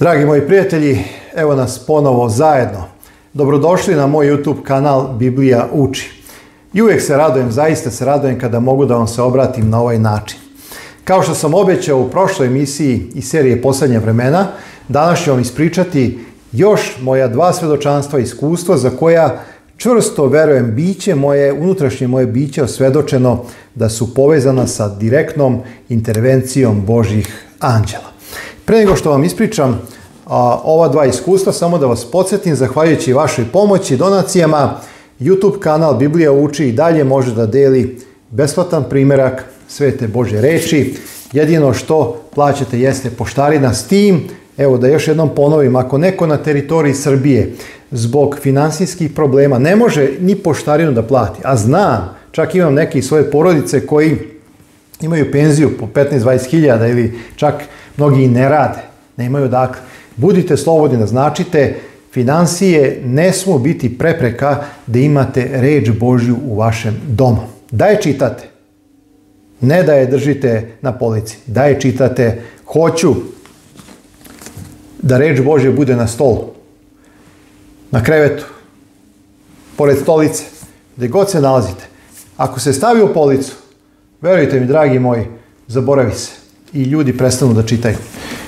Dragi moji prijatelji, evo nas ponovo zajedno. Dobrodošli na moj YouTube kanal Biblija uči. I uvijek se radojem, zaista se radojem kada mogu da vam se obratim na ovaj način. Kao što sam obećao u prošloj emisiji i serije Poslednje vremena, danas ću vam ispričati još moja dva svedočanstva i iskustva za koja čvrsto verujem biće moje, unutrašnje moje biće osvedočeno da su povezana sa direktnom intervencijom Božih anđela. Pre nego što vam ispričam ova dva iskustva, samo da vas podsjetim, zahvaljujući vašoj pomoći, donacijama, YouTube kanal Biblija uči i dalje može da deli besplatan primjerak Svete Bože reči. Jedino što plaćate jeste poštarina s tim. Evo da još jednom ponovim, ako neko na teritoriji Srbije zbog financijskih problema ne može ni poštarinu da plati, a znam, čak imam neke svoje porodice koji imaju penziju po 15-20 hiljada ili čak mnogi i ne rade, nemaju dakle. Budite slobodni, naznačite, financije ne smo biti prepreka da imate reč Božju u vašem domu. Da je čitate, ne da je držite na polici, da je čitate, hoću da reč Božja bude na stolu, na krevetu, pored stolice, gdje god se nalazite. Ako se stavi u policu, verujte mi, dragi moji, zaboravi se i ljudi prestanu da čitaju.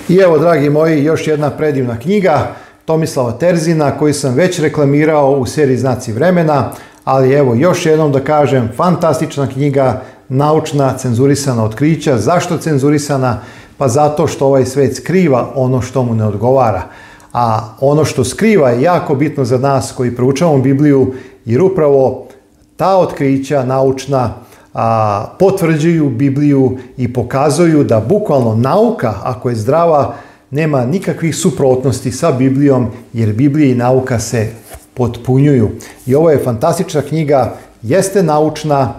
I evo, dragi moji, još jedna predivna knjiga Tomislava Terzina koju sam već reklamirao u seriji Znaci vremena, ali evo, još jednom da kažem, fantastična knjiga, naučna, cenzurisana otkrića. Zašto cenzurisana? Pa zato što ovaj svet skriva ono što mu ne odgovara. A ono što skriva je jako bitno za nas koji proučavamo Bibliju, jer upravo ta otkrića naučna a, potvrđuju Bibliju i pokazuju da bukvalno nauka, ako je zdrava, nema nikakvih suprotnosti sa Biblijom, jer Biblija i nauka se potpunjuju. I ovo je fantastična knjiga, jeste naučna,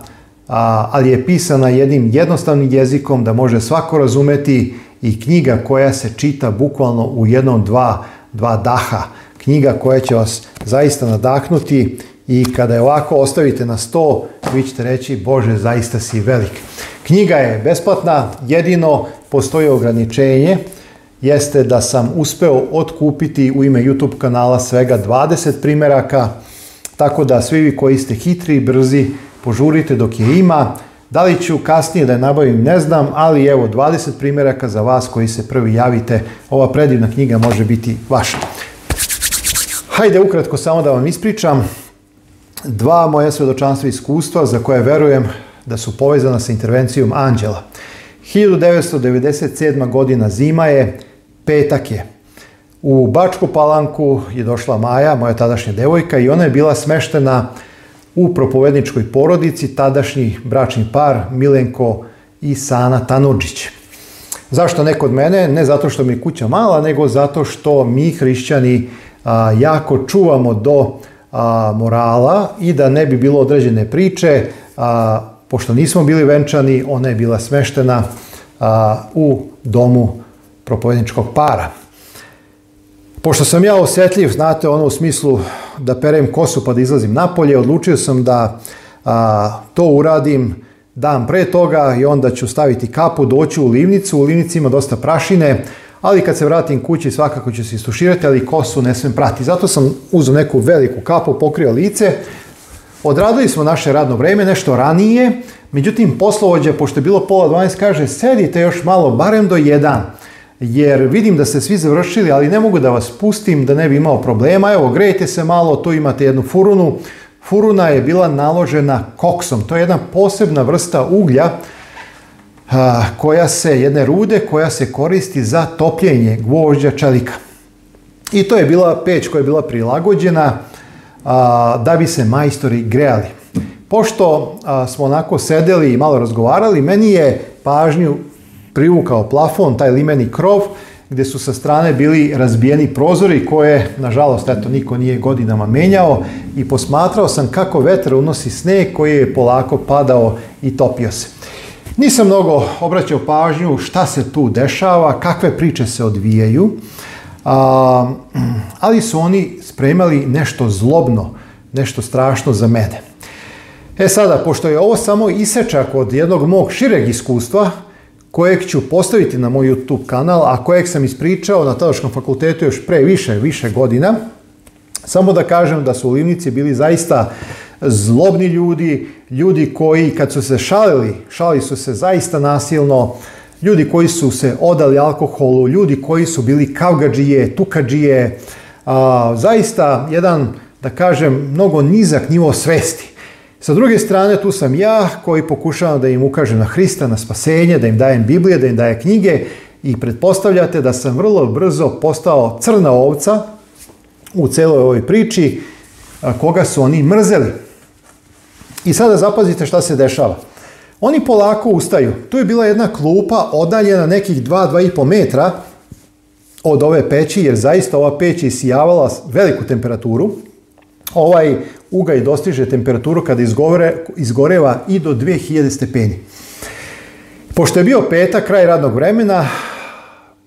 a, ali je pisana jednim jednostavnim jezikom da može svako razumeti i knjiga koja se čita bukvalno u jednom, dva, dva daha. Knjiga koja će vas zaista nadahnuti i kada je ovako ostavite na sto, vi ćete reći Bože, zaista si velik. Knjiga je besplatna, jedino postoje ograničenje, jeste da sam uspeo otkupiti u ime YouTube kanala svega 20 primjeraka, tako da svi vi koji ste hitri i brzi, požurite dok je ima. Da li ću kasnije da je nabavim, ne znam, ali evo 20 primjeraka za vas koji se prvi javite. Ova predivna knjiga može biti vaša. Hajde ukratko samo da vam ispričam dva moje svjedočanstva iskustva za koje verujem da su povezana sa intervencijom anđela. 1997. godina zima je, petak je. U Bačku palanku je došla Maja, moja tadašnja devojka, i ona je bila smeštena u propovedničkoj porodici, tadašnji bračni par Milenko i Sana Tanuđić. Zašto ne kod mene? Ne zato što mi je kuća mala, nego zato što mi hrišćani jako čuvamo do morala i da ne bi bilo određene priče, pošto nismo bili venčani, ona je bila smeštena u domu propovedničkog para. Pošto sam ja osjetljiv, znate, ono u smislu da perem kosu pa da izlazim napolje, odlučio sam da to uradim dan pre toga i onda ću staviti kapu, doći u livnicu. U livnici ima dosta prašine, ali kad se vratim kući svakako ću se istuširati, ali kosu ne smijem prati. Zato sam uzeo neku veliku kapu, pokrio lice, Odradili smo naše radno vrijeme nešto ranije, međutim poslovođa, pošto je bilo pola 12, kaže sedite još malo, barem do jedan, jer vidim da ste svi završili, ali ne mogu da vas pustim da ne bi imao problema. Evo, grejte se malo, tu imate jednu furunu. Furuna je bila naložena koksom, to je jedna posebna vrsta uglja koja se, jedne rude koja se koristi za topljenje gvožđa čelika. I to je bila peć koja je bila prilagođena a, da bi se majstori grejali. Pošto smo onako sedeli i malo razgovarali, meni je pažnju privukao plafon, taj limeni krov, gdje su sa strane bili razbijeni prozori koje, nažalost, eto, niko nije godinama menjao i posmatrao sam kako vetar unosi sneg koji je polako padao i topio se. Nisam mnogo obraćao pažnju šta se tu dešava, kakve priče se odvijaju, ali su oni spremali nešto zlobno, nešto strašno za mene. E sada, pošto je ovo samo isečak od jednog mog šireg iskustva, kojeg ću postaviti na moj YouTube kanal, a kojeg sam ispričao na tadašnjem fakultetu još pre više, više godina, samo da kažem da su u Livnici bili zaista zlobni ljudi, ljudi koji kad su se šalili, šali su se zaista nasilno, ljudi koji su se odali alkoholu, ljudi koji su bili kavgađije, tukađije, zaista jedan, da kažem, mnogo nizak nivo svesti. Sa druge strane, tu sam ja koji pokušavam da im ukažem na Hrista, na spasenje, da im dajem Biblije, da im dajem knjige i pretpostavljate da sam vrlo brzo postao crna ovca u celoj ovoj priči koga su oni mrzeli. I sada zapazite šta se dešava. Oni polako ustaju. Tu je bila jedna klupa odaljena nekih 2-2,5 metra od ove peći, jer zaista ova peć je sijavala veliku temperaturu. Ovaj ugaj dostiže temperaturu kada izgore, izgoreva i do 2000 stepeni. Pošto je bio petak, kraj radnog vremena,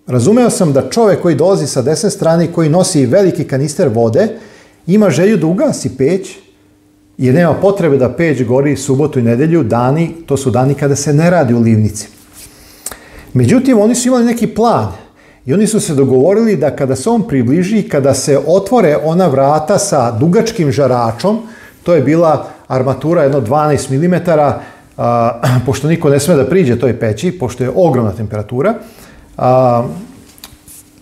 razumeo sam da čovjek koji dolazi sa desne strane i koji nosi veliki kanister vode, ima želju da ugasi peć jer nema potrebe da peć gori subotu i nedelju, dani, to su dani kada se ne radi u livnici. Međutim, oni su imali neki plan i oni su se dogovorili da kada se on približi, kada se otvore ona vrata sa dugačkim žaračom, to je bila armatura jedno 12 mm, pošto niko ne sme da priđe toj peći, pošto je ogromna temperatura,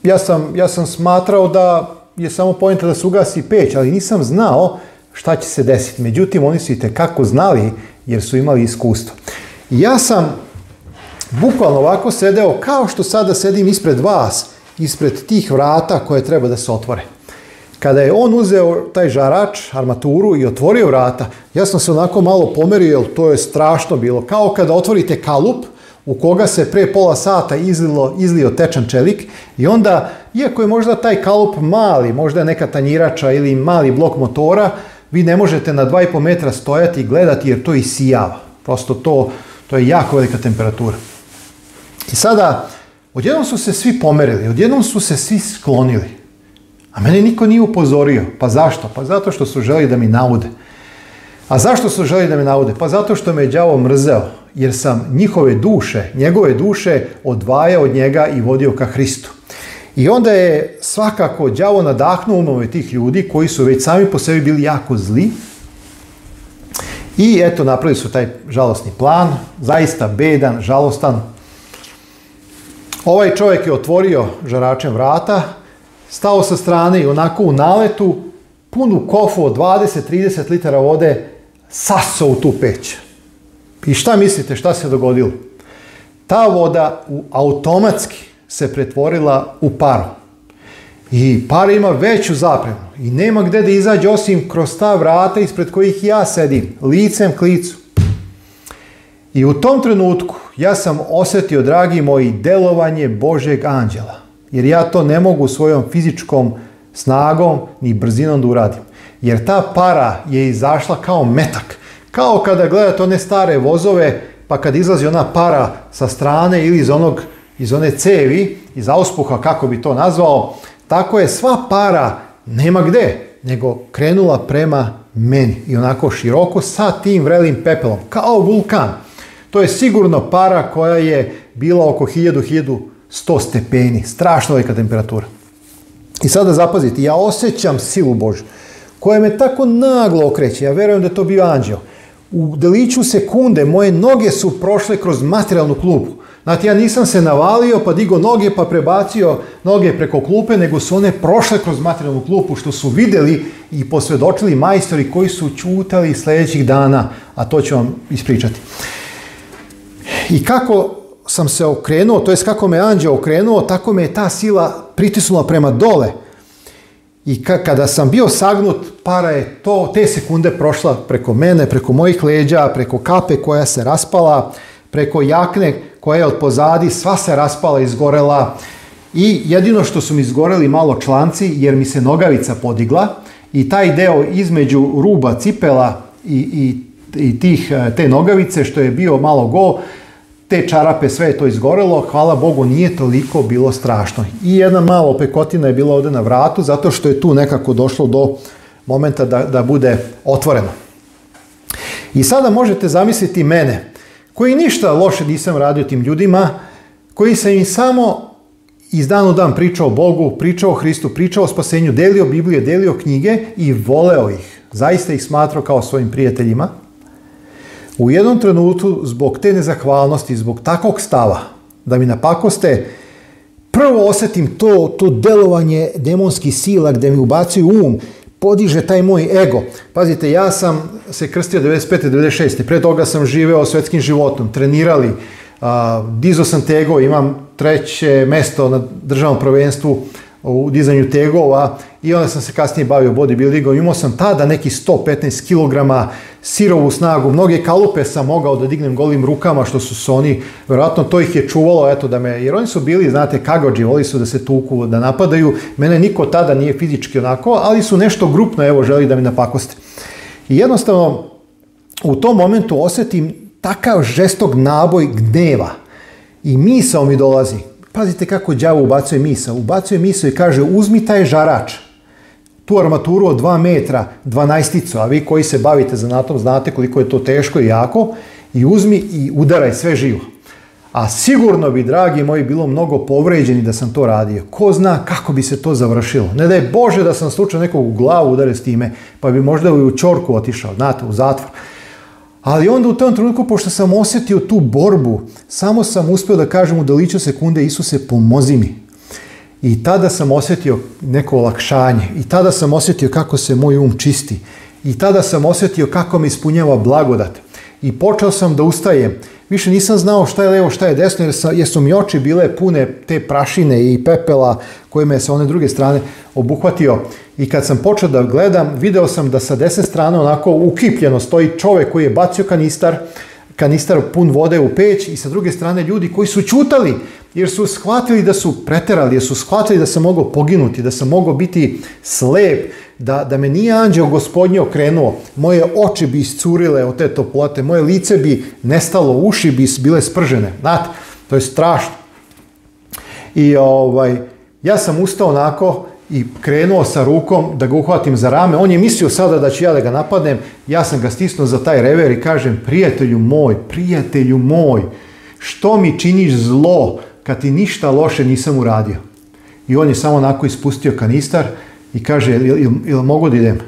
ja, sam, ja sam smatrao da je samo pojenta da se ugasi peć, ali nisam znao šta će se desiti. Međutim, oni su i tekako znali jer su imali iskustvo. Ja sam bukvalno ovako sedeo kao što sada sedim ispred vas, ispred tih vrata koje treba da se otvore. Kada je on uzeo taj žarač, armaturu i otvorio vrata, ja sam se onako malo pomerio, jer to je strašno bilo. Kao kada otvorite kalup, u koga se pre pola sata izlilo, izlio tečan čelik i onda, iako je možda taj kalup mali, možda neka tanjirača ili mali blok motora, vi ne možete na 2,5 metra stojati i gledati jer to isijava. Prosto to, to je jako velika temperatura. I sada, odjednom su se svi pomerili, odjednom su se svi sklonili. A mene niko nije upozorio. Pa zašto? Pa zato što su želi da mi naude. A zašto su želi da mi naude? Pa zato što me je đavo mrzeo, jer sam njihove duše, njegove duše odvajao od njega i vodio ka Hristu. I onda je svakako đavo nadahnuo umove tih ljudi koji su već sami po sebi bili jako zli. I eto, napravili su taj žalostni plan, zaista bedan, žalostan. Ovaj čovjek je otvorio žaračem vrata, stao sa strane i onako u naletu, punu kofu od 20-30 litara vode, saso u tu peć. I šta mislite, šta se dogodilo? Ta voda u automatski se pretvorila u paru. I para ima veću zapremu i nema gdje da izađe osim kroz ta vrata ispred kojih ja sedim, licem k licu. I u tom trenutku ja sam osjetio, dragi moji, delovanje Božeg anđela. Jer ja to ne mogu svojom fizičkom snagom ni brzinom da uradim. Jer ta para je izašla kao metak. Kao kada gledate one stare vozove, pa kad izlazi ona para sa strane ili iz onog iz one cevi, iz auspuha kako bi to nazvao, tako je sva para nema gde, nego krenula prema meni i onako široko sa tim vrelim pepelom, kao vulkan. To je sigurno para koja je bila oko 1000-1100 stepeni, strašno velika temperatura. I sada zapazite, ja osjećam silu Božu, koja me tako naglo okreće, ja vjerujem da je to bio anđeo. U deliću sekunde moje noge su prošle kroz materijalnu klupu. Znači, ja nisam se navalio, pa digo noge, pa prebacio noge preko klupe, nego su one prošle kroz materijalnu klupu, što su vidjeli i posvjedočili majstori koji su čutali sljedećih dana, a to ću vam ispričati. I kako sam se okrenuo, to jest kako me Anđe okrenuo, tako me je ta sila pritisnula prema dole. I kada sam bio sagnut, para je to, te sekunde prošla preko mene, preko mojih leđa, preko kape koja se raspala, preko jakne koja je od pozadi sva se raspala i izgorela i jedino što su mi izgoreli malo članci jer mi se nogavica podigla i taj deo između ruba cipela i, i, i tih, e, te nogavice što je bio malo go, te čarape sve je to izgorelo, hvala Bogu nije toliko bilo strašno. I jedna malo pekotina je bila ovdje na vratu zato što je tu nekako došlo do momenta da, da bude otvoreno. I sada možete zamisliti mene koji ništa loše nisam radio tim ljudima, koji sam im samo iz dan u dan pričao o Bogu, pričao o Hristu, pričao o spasenju, delio Biblije, delio knjige i voleo ih. Zaista ih smatrao kao svojim prijateljima. U jednom trenutku, zbog te nezahvalnosti, zbog takvog stava, da mi napakoste, prvo osjetim to, to delovanje demonskih sila gdje mi ubacuju um, podiže taj moj ego. Pazite, ja sam se krstio 95. 96. Pre toga sam živeo svetskim životom, trenirali, dizo sam tego, imam treće mesto na državnom prvenstvu u dizanju tegova i onda sam se kasnije bavio bodybuildingom. Imao sam tada neki 115 kg sirovu snagu. Mnoge kalupe sam mogao da dignem golim rukama što su se oni, vjerojatno to ih je čuvalo, eto da me, jer oni su bili, znate, kagođi, voli su da se tuku, da napadaju. Mene niko tada nije fizički onako, ali su nešto grupno, evo, želi da mi napakoste. I jednostavno, u tom momentu osjetim takav žestog naboj gneva. I misao mi dolazi, Pazite kako đavo ubacuje misa. Ubacuje misa i kaže uzmi taj žarač, tu armaturu od 2 metra, 12 a vi koji se bavite zanatom znate koliko je to teško i jako, i uzmi i udaraj sve živo. A sigurno bi, dragi moji, bilo mnogo povređeni da sam to radio. Ko zna kako bi se to završilo. Ne je Bože da sam slučajno nekog u glavu udario s time, pa bi možda i u čorku otišao, znate, u zatvor. Ali onda u tom trenutku, pošto sam osjetio tu borbu, samo sam uspio da kažem u deliću sekunde Isuse pomozi mi. I tada sam osjetio neko olakšanje. I tada sam osjetio kako se moj um čisti. I tada sam osjetio kako mi ispunjava blagodat i počeo sam da ustajem. Više nisam znao šta je levo, šta je desno, jer, jer su mi oči bile pune te prašine i pepela koje me je sa one druge strane obuhvatio. I kad sam počeo da gledam, video sam da sa desne strane onako ukipljeno stoji čovjek koji je bacio kanistar, kanistar pun vode u peć i sa druge strane ljudi koji su čutali jer su shvatili da su preterali, jer su shvatili da sam mogao poginuti, da sam mogao biti slep, da, da me nije anđeo gospodnje okrenuo, moje oči bi iscurile od te toplote, moje lice bi nestalo, uši bi bile spržene. Znate, to je strašno. I ovaj, ja sam ustao onako, i krenuo sa rukom da ga uhvatim za rame. On je mislio sada da ću ja da ga napadnem. Ja sam ga stisnuo za taj rever i kažem, prijatelju moj, prijatelju moj, što mi činiš zlo kad ti ništa loše nisam uradio? I on je samo onako ispustio kanistar i kaže, ili mogu da idem?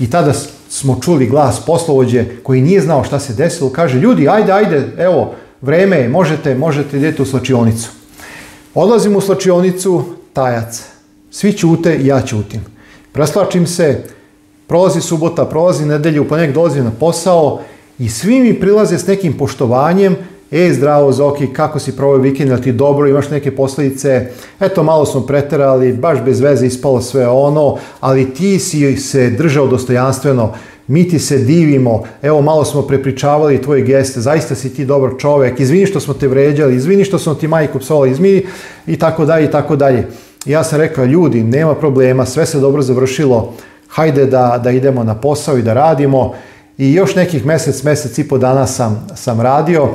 I tada smo čuli glas poslovođe koji nije znao šta se desilo. Kaže, ljudi, ajde, ajde, evo, vreme je, možete, možete, idete u slačionicu. Odlazim u slačionicu, tajac svi i ja ćutim. Preslačim se, prolazi subota, prolazi nedelju, ponek dolazi na posao i svi mi prilaze s nekim poštovanjem, e, zdravo Zoki, kako si provoj vikend, ali ti dobro, imaš neke posljedice, eto malo smo preterali, baš bez veze ispalo sve ono, ali ti si se držao dostojanstveno, mi ti se divimo, evo malo smo prepričavali tvoje geste, zaista si ti dobar čovjek, izvini što smo te vređali, izvini što smo ti majku psovali, izvini i tako dalje i tako dalje ja sam rekao, ljudi, nema problema, sve se dobro završilo, hajde da, da idemo na posao i da radimo. I još nekih mjesec, mjesec i po dana sam, sam radio.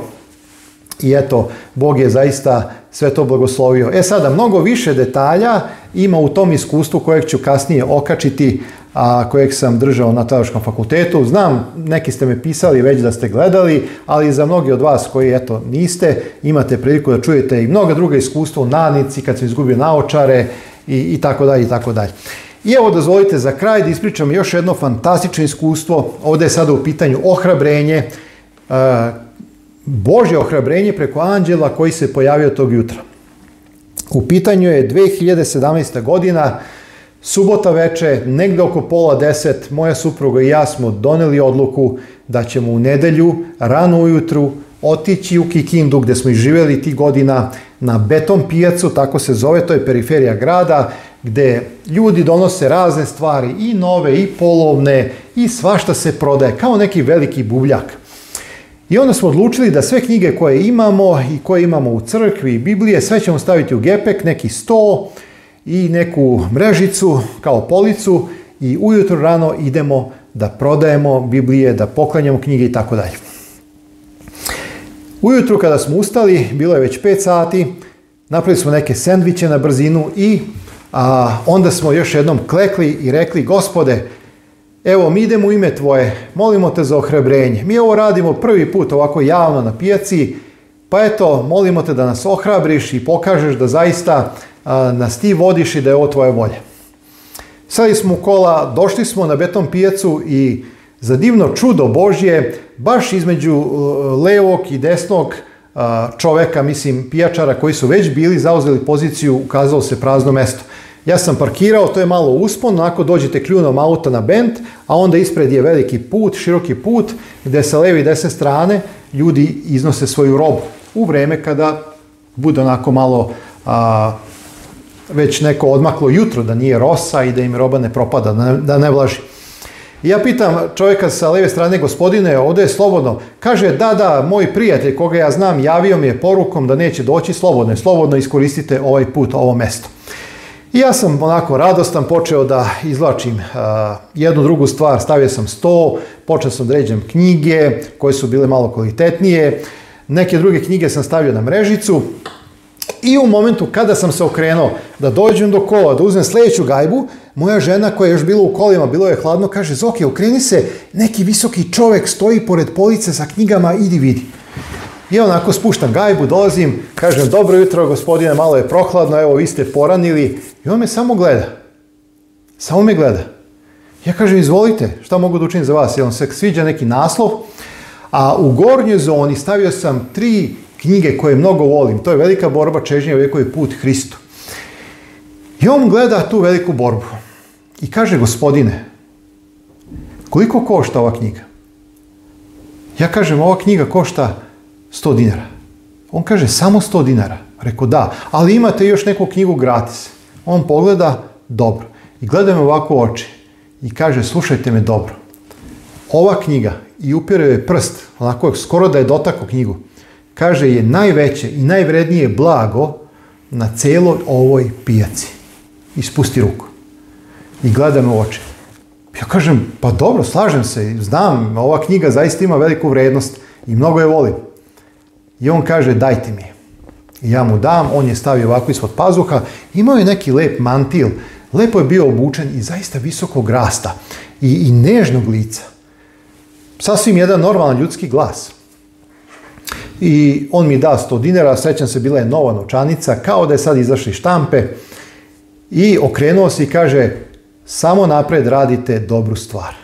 I eto, Bog je zaista sve to blagoslovio. E sada, mnogo više detalja ima u tom iskustvu kojeg ću kasnije okačiti a, kojeg sam držao na Teološkom fakultetu. Znam, neki ste me pisali već da ste gledali, ali za mnogi od vas koji eto niste, imate priliku da čujete i mnoga druga iskustva u nanici, kad sam izgubio naočare i, i tako dalje i tako dalje. I evo dozvolite za kraj da ispričam još jedno fantastično iskustvo. Ovdje je sada u pitanju ohrabrenje, e, Božje ohrabrenje preko anđela koji se pojavio tog jutra. U pitanju je 2017. godina, Subota veče, negde oko pola deset, moja supruga i ja smo doneli odluku da ćemo u nedelju, rano ujutru, otići u Kikindu gdje smo i živeli ti godina na beton pijacu, tako se zove, to je periferija grada, gdje ljudi donose razne stvari, i nove, i polovne, i svašta se prodaje, kao neki veliki bubljak. I onda smo odlučili da sve knjige koje imamo i koje imamo u crkvi i Biblije, sve ćemo staviti u gepek, neki sto, i neku mrežicu kao policu i ujutro rano idemo da prodajemo Biblije, da poklanjamo knjige i tako dalje. Ujutro kada smo ustali, bilo je već 5 sati, napravili smo neke sendviće na brzinu i a, onda smo još jednom klekli i rekli gospode, evo mi idemo u ime tvoje, molimo te za ohrabrenje. Mi ovo radimo prvi put ovako javno na pijaci, pa eto, molimo te da nas ohrabriš i pokažeš da zaista nas ti vodiš i da je ovo tvoje volje sad smo kola, došli smo na beton pijacu i za divno čudo Božje, baš između e, levog i desnog e, čoveka, mislim pijačara koji su već bili zauzeli poziciju, ukazalo se prazno mesto. Ja sam parkirao, to je malo uspon, ako dođete kljunom auta na bend, a onda ispred je veliki put, široki put, gdje sa levi i desne strane ljudi iznose svoju robu. U vreme kada bude onako malo već neko odmaklo jutro, da nije rosa i da im roba ne propada, da ne, vlaži. ja pitam čovjeka sa leve strane, gospodine, ovdje je slobodno. Kaže, da, da, moj prijatelj koga ja znam javio mi je porukom da neće doći slobodno slobodno iskoristite ovaj put, ovo mesto. I ja sam onako radostan počeo da izvlačim jednu drugu stvar, stavio sam sto, počeo sam da ređem knjige koje su bile malo kvalitetnije, neke druge knjige sam stavio na mrežicu i u momentu kada sam se okrenuo da dođem do kola, da uzmem sljedeću gajbu, moja žena koja je još bila u kolima, bilo je hladno, kaže Zoki, okreni se, neki visoki čovjek stoji pored police sa knjigama, idi vidi. I onako spuštam gajbu, dolazim, kažem dobro jutro gospodine, malo je prohladno, evo vi ste poranili. I on me samo gleda. Samo me gleda. Ja kažem izvolite, šta mogu da učinim za vas? jel on se sviđa neki naslov. A u gornjoj zoni stavio sam tri knjige koje mnogo volim, to je velika borba čežnje vijekovi put Hristu. I on gleda tu veliku borbu i kaže, gospodine, koliko košta ova knjiga? Ja kažem, ova knjiga košta 100 dinara. On kaže, samo 100 dinara. Reko, da, ali imate još neku knjigu gratis. On pogleda, dobro. I gleda me ovako u oči i kaže, slušajte me dobro. Ova knjiga, i upirao je prst, onako skoro da je dotakao knjigu, kaže, je najveće i najvrednije blago na cijeloj ovoj pijaci. I spusti ruku. I gleda me u oči. Ja kažem, pa dobro, slažem se, znam, ova knjiga zaista ima veliku vrednost i mnogo je volim. I on kaže, dajte mi je. I ja mu dam, on je stavio ovako ispod pazuha, imao je neki lep mantil, lepo je bio obučen i zaista visokog rasta i, i nežnog lica. Sasvim jedan normalan ljudski glas i on mi da 100 dinara, srećan se, bila je nova novčanica, kao da je sad izašli štampe i okrenuo se i kaže samo napred radite dobru stvar.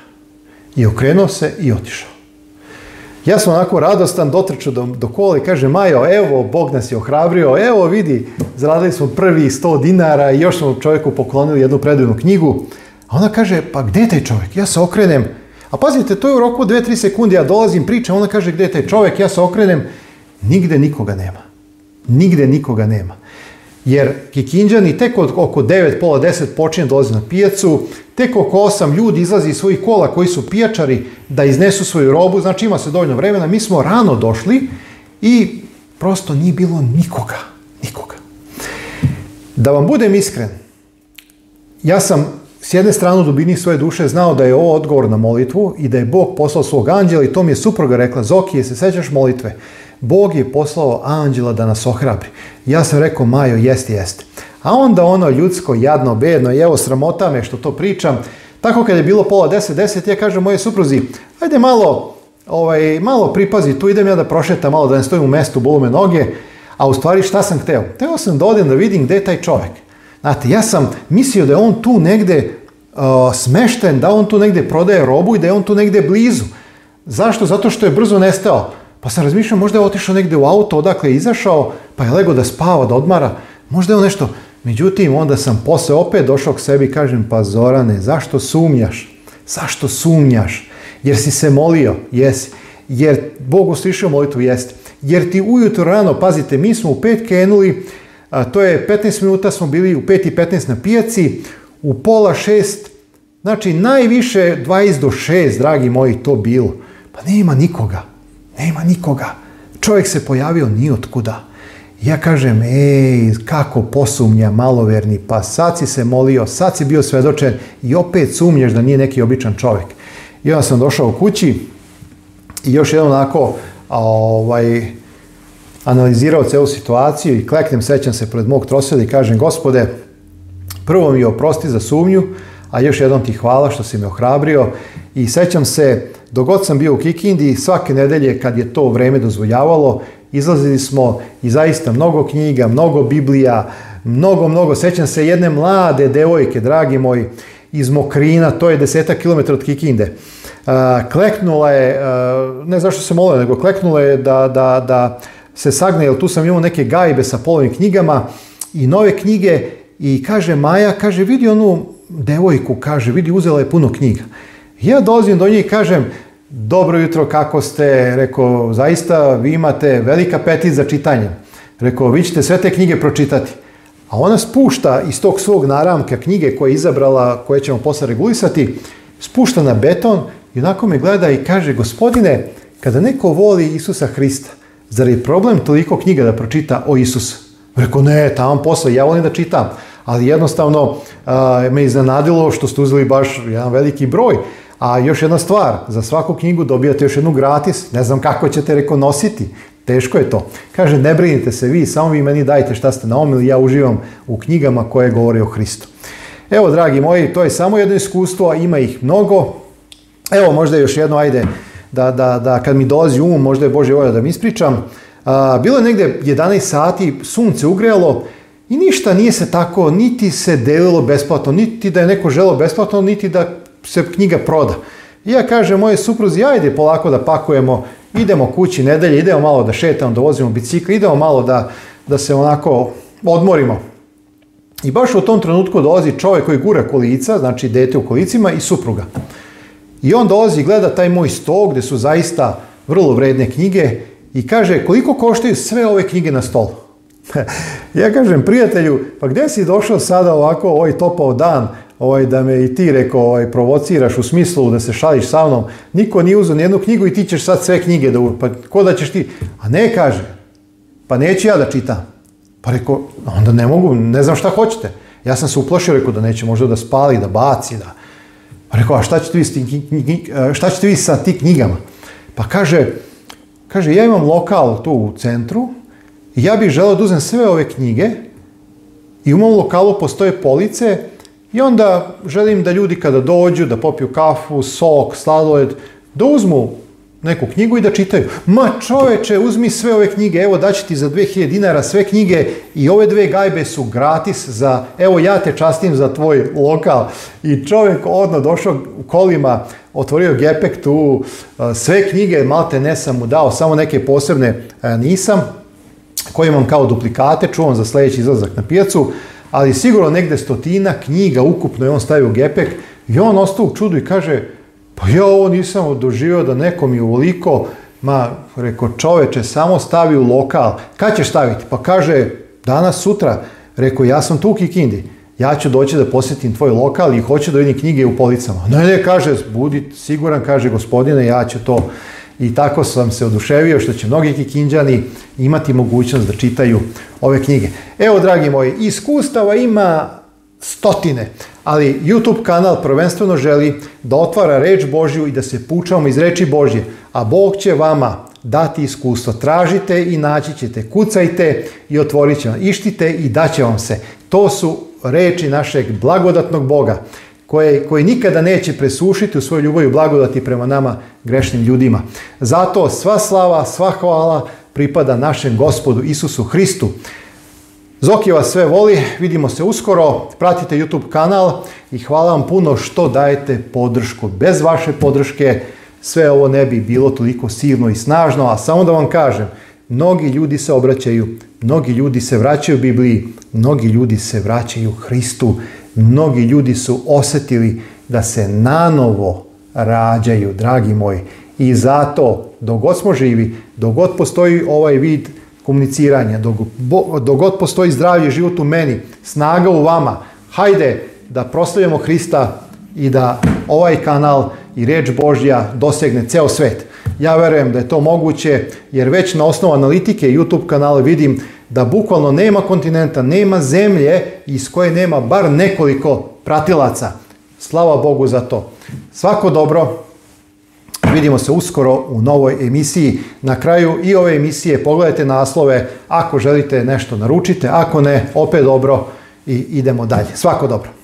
I okrenuo se i otišao. Ja sam onako radostan, dotrču do, do kola i kaže Majo, evo, Bog nas je ohrabrio, evo vidi, zaradili smo prvi 100 dinara i još smo čovjeku poklonili jednu predivnu knjigu. A ona kaže, pa gdje je taj čovjek? Ja se okrenem. A pazite, to je u roku 2-3 sekunde, ja dolazim, pričam, ona kaže gdje je taj čovjek, ja se okrenem Nigde nikoga nema. Nigde nikoga nema. Jer kikinđani tek oko 9, pola 10 počinje dolazi na pijacu, tek oko 8 ljudi izlazi iz svojih kola koji su pijačari da iznesu svoju robu, znači ima se dovoljno vremena, mi smo rano došli i prosto nije bilo nikoga, nikoga. Da vam budem iskren, ja sam s jedne strane u dubini svoje duše znao da je ovo odgovor na molitvu i da je Bog poslao svog anđela i to mi je supruga rekla, Zoki, je se sećaš molitve? Bog je poslao anđela da nas ohrabri. Ja sam rekao, Majo, jest, jest. A onda ono ljudsko, jadno, bedno, i evo sramota me što to pričam. Tako kad je bilo pola deset, deset, ja kažem moje supruzi, ajde malo, ovaj, malo pripazi, tu idem ja da prošetam malo, da ne stojim u mestu, bolu me noge. A u stvari šta sam hteo? Hteo sam da odem da vidim gdje je taj čovjek. Znate, ja sam mislio da je on tu negde smešten, da on tu negde prodaje robu i da je on tu negde blizu. Zašto? Zato što je brzo nestao. Pa sam razmišljao, možda je otišao negde u auto, odakle je izašao, pa je lego da spava, da odmara. Možda je on nešto. Međutim, onda sam posle opet došao k sebi i kažem, pa Zorane, zašto sumnjaš? Zašto sumnjaš? Jer si se molio, jesi. Jer Bog uslišio molitvu, jest. Jer ti ujutro rano, pazite, mi smo u pet krenuli, to je 15 minuta smo bili u 5.15 na pijaci, u pola šest, znači najviše 20 do 6, dragi moji, to bilo. Pa nema nikoga, nema nikoga. Čovjek se pojavio nijotkuda. Ja kažem, ej, kako posumnja maloverni, pa sad si se molio, sad si bio svedočen i opet sumnješ da nije neki običan čovjek. I onda sam došao u kući i još jedan onako, ovaj, analizirao celu situaciju i kleknem sećam se pred mog troseda i kažem gospode, prvo mi oprosti za sumnju, a još jednom ti hvala što si me ohrabrio i sećam se, dogod sam bio u Kikindi, svake nedelje kad je to vreme dozvoljavalo, izlazili smo i zaista mnogo knjiga, mnogo Biblija, mnogo, mnogo, sećam se jedne mlade devojke, dragi moji, iz Mokrina, to je desetak kilometra od Kikinde. Kleknula je, ne zašto se molio, nego kleknula je da, da, da se sagne, jer tu sam imao neke gajbe sa polovim knjigama i nove knjige i kaže Maja, kaže vidi onu devojku, kaže vidi uzela je puno knjiga. Ja dolazim do nje i kažem, dobro jutro, kako ste? Rekao, zaista vi imate velika petit za čitanje. Rekao, vi ćete sve te knjige pročitati. A ona spušta iz tog svog naramka knjige koje je izabrala, koje ćemo posle regulisati, spušta na beton i onako me gleda i kaže, gospodine, kada neko voli Isusa Hrista, Zar je problem toliko knjiga da pročita o Isusu? Rekao, ne, tamo posle, ja volim da čitam. Ali jednostavno me me iznenadilo što ste uzeli baš jedan veliki broj. A još jedna stvar, za svaku knjigu dobijate još jednu gratis, ne znam kako ćete nositi. teško je to. Kaže, ne brinite se vi, samo vi meni dajte šta ste naomili, ja uživam u knjigama koje govore o Hristu. Evo, dragi moji, to je samo jedno iskustvo, a ima ih mnogo. Evo, možda još jedno, ajde, da, da, da kad mi dolazi um, možda je Bože volja da mi ispričam, bilo je negdje 11 sati, sunce ugrijalo i ništa nije se tako, niti se delilo besplatno, niti da je neko želo besplatno, niti da se knjiga proda. I ja kažem moje supruzi, ajde polako da pakujemo, idemo kući nedelje, idemo malo da šetamo, da vozimo bicikl, idemo malo da, da se onako odmorimo. I baš u tom trenutku dolazi čovjek koji gura kolica, znači dete u kolicima i supruga. I on dolazi i gleda taj moj stol gdje su zaista vrlo vredne knjige i kaže koliko koštaju sve ove knjige na stolu. ja kažem prijatelju, pa gdje si došao sada ovako ovaj topao dan ovaj, da me i ti rekao ovaj, provociraš u smislu da se šališ sa mnom. Niko nije uzeo jednu knjigu i ti ćeš sad sve knjige da pa ko da ćeš ti? A ne kaže, pa neću ja da čitam. Pa rekao, onda ne mogu, ne znam šta hoćete. Ja sam se uplašio, rekao da neće možda da spali, da baci, da Rekao, a šta ćete vi, sa ti knjigama? Pa kaže, kaže, ja imam lokal tu u centru i ja bih želeo da uzem sve ove knjige i u mom lokalu postoje police i onda želim da ljudi kada dođu, da popiju kafu, sok, sladoled, da uzmu neku knjigu i da čitaju. Ma čoveče, uzmi sve ove knjige, evo daći ti za 2000 dinara sve knjige i ove dve gajbe su gratis za, evo ja te častim za tvoj lokal. I čovjek odno došao u kolima, otvorio gepek tu, e, sve knjige, malte ne sam mu dao, samo neke posebne e, nisam, koje imam kao duplikate, čuvam za sljedeći izlazak na pijacu, ali sigurno negde stotina knjiga ukupno je on stavio u gepek i on ostao u čudu i kaže, pa ja ovo nisam doživio da nekom mi uvoliko, ma, reko čoveče, samo stavi u lokal. Kad ćeš staviti? Pa kaže, danas, sutra. Reko, ja sam tu u Kikindi. Ja ću doći da posjetim tvoj lokal i hoću da vidim knjige u policama. Ne, ne, kaže, budi siguran, kaže, gospodine, ja ću to. I tako sam se oduševio što će mnogi kikinđani imati mogućnost da čitaju ove knjige. Evo, dragi moji, iskustava ima stotine ali YouTube kanal prvenstveno želi da otvara reč Božju i da se pučamo iz reči Božje, a Bog će vama dati iskustvo. Tražite i naći ćete, kucajte i otvorit će vam, ištite i daće vam se. To su reči našeg blagodatnog Boga koje, koji nikada neće presušiti u svojoj i blagodati prema nama grešnim ljudima. Zato sva slava, sva hvala pripada našem gospodu Isusu Hristu Zoki vas sve voli, vidimo se uskoro, pratite YouTube kanal i hvala vam puno što dajete podršku. Bez vaše podrške sve ovo ne bi bilo toliko silno i snažno, a samo da vam kažem, mnogi ljudi se obraćaju, mnogi ljudi se vraćaju Bibliji, mnogi ljudi se vraćaju Hristu, mnogi ljudi su osjetili da se nanovo rađaju, dragi moji. I zato, dok god smo živi, dok god postoji ovaj vid komuniciranja. Dok, god postoji zdravlje život u meni, snaga u vama, hajde da proslavimo Hrista i da ovaj kanal i reč Božja dosegne ceo svet. Ja verujem da je to moguće jer već na osnovu analitike YouTube kanala vidim da bukvalno nema kontinenta, nema zemlje iz koje nema bar nekoliko pratilaca. Slava Bogu za to. Svako dobro, Vidimo se uskoro u novoj emisiji. Na kraju i ove emisije pogledajte naslove. Ako želite nešto naručite, ako ne, opet dobro i idemo dalje. Svako dobro.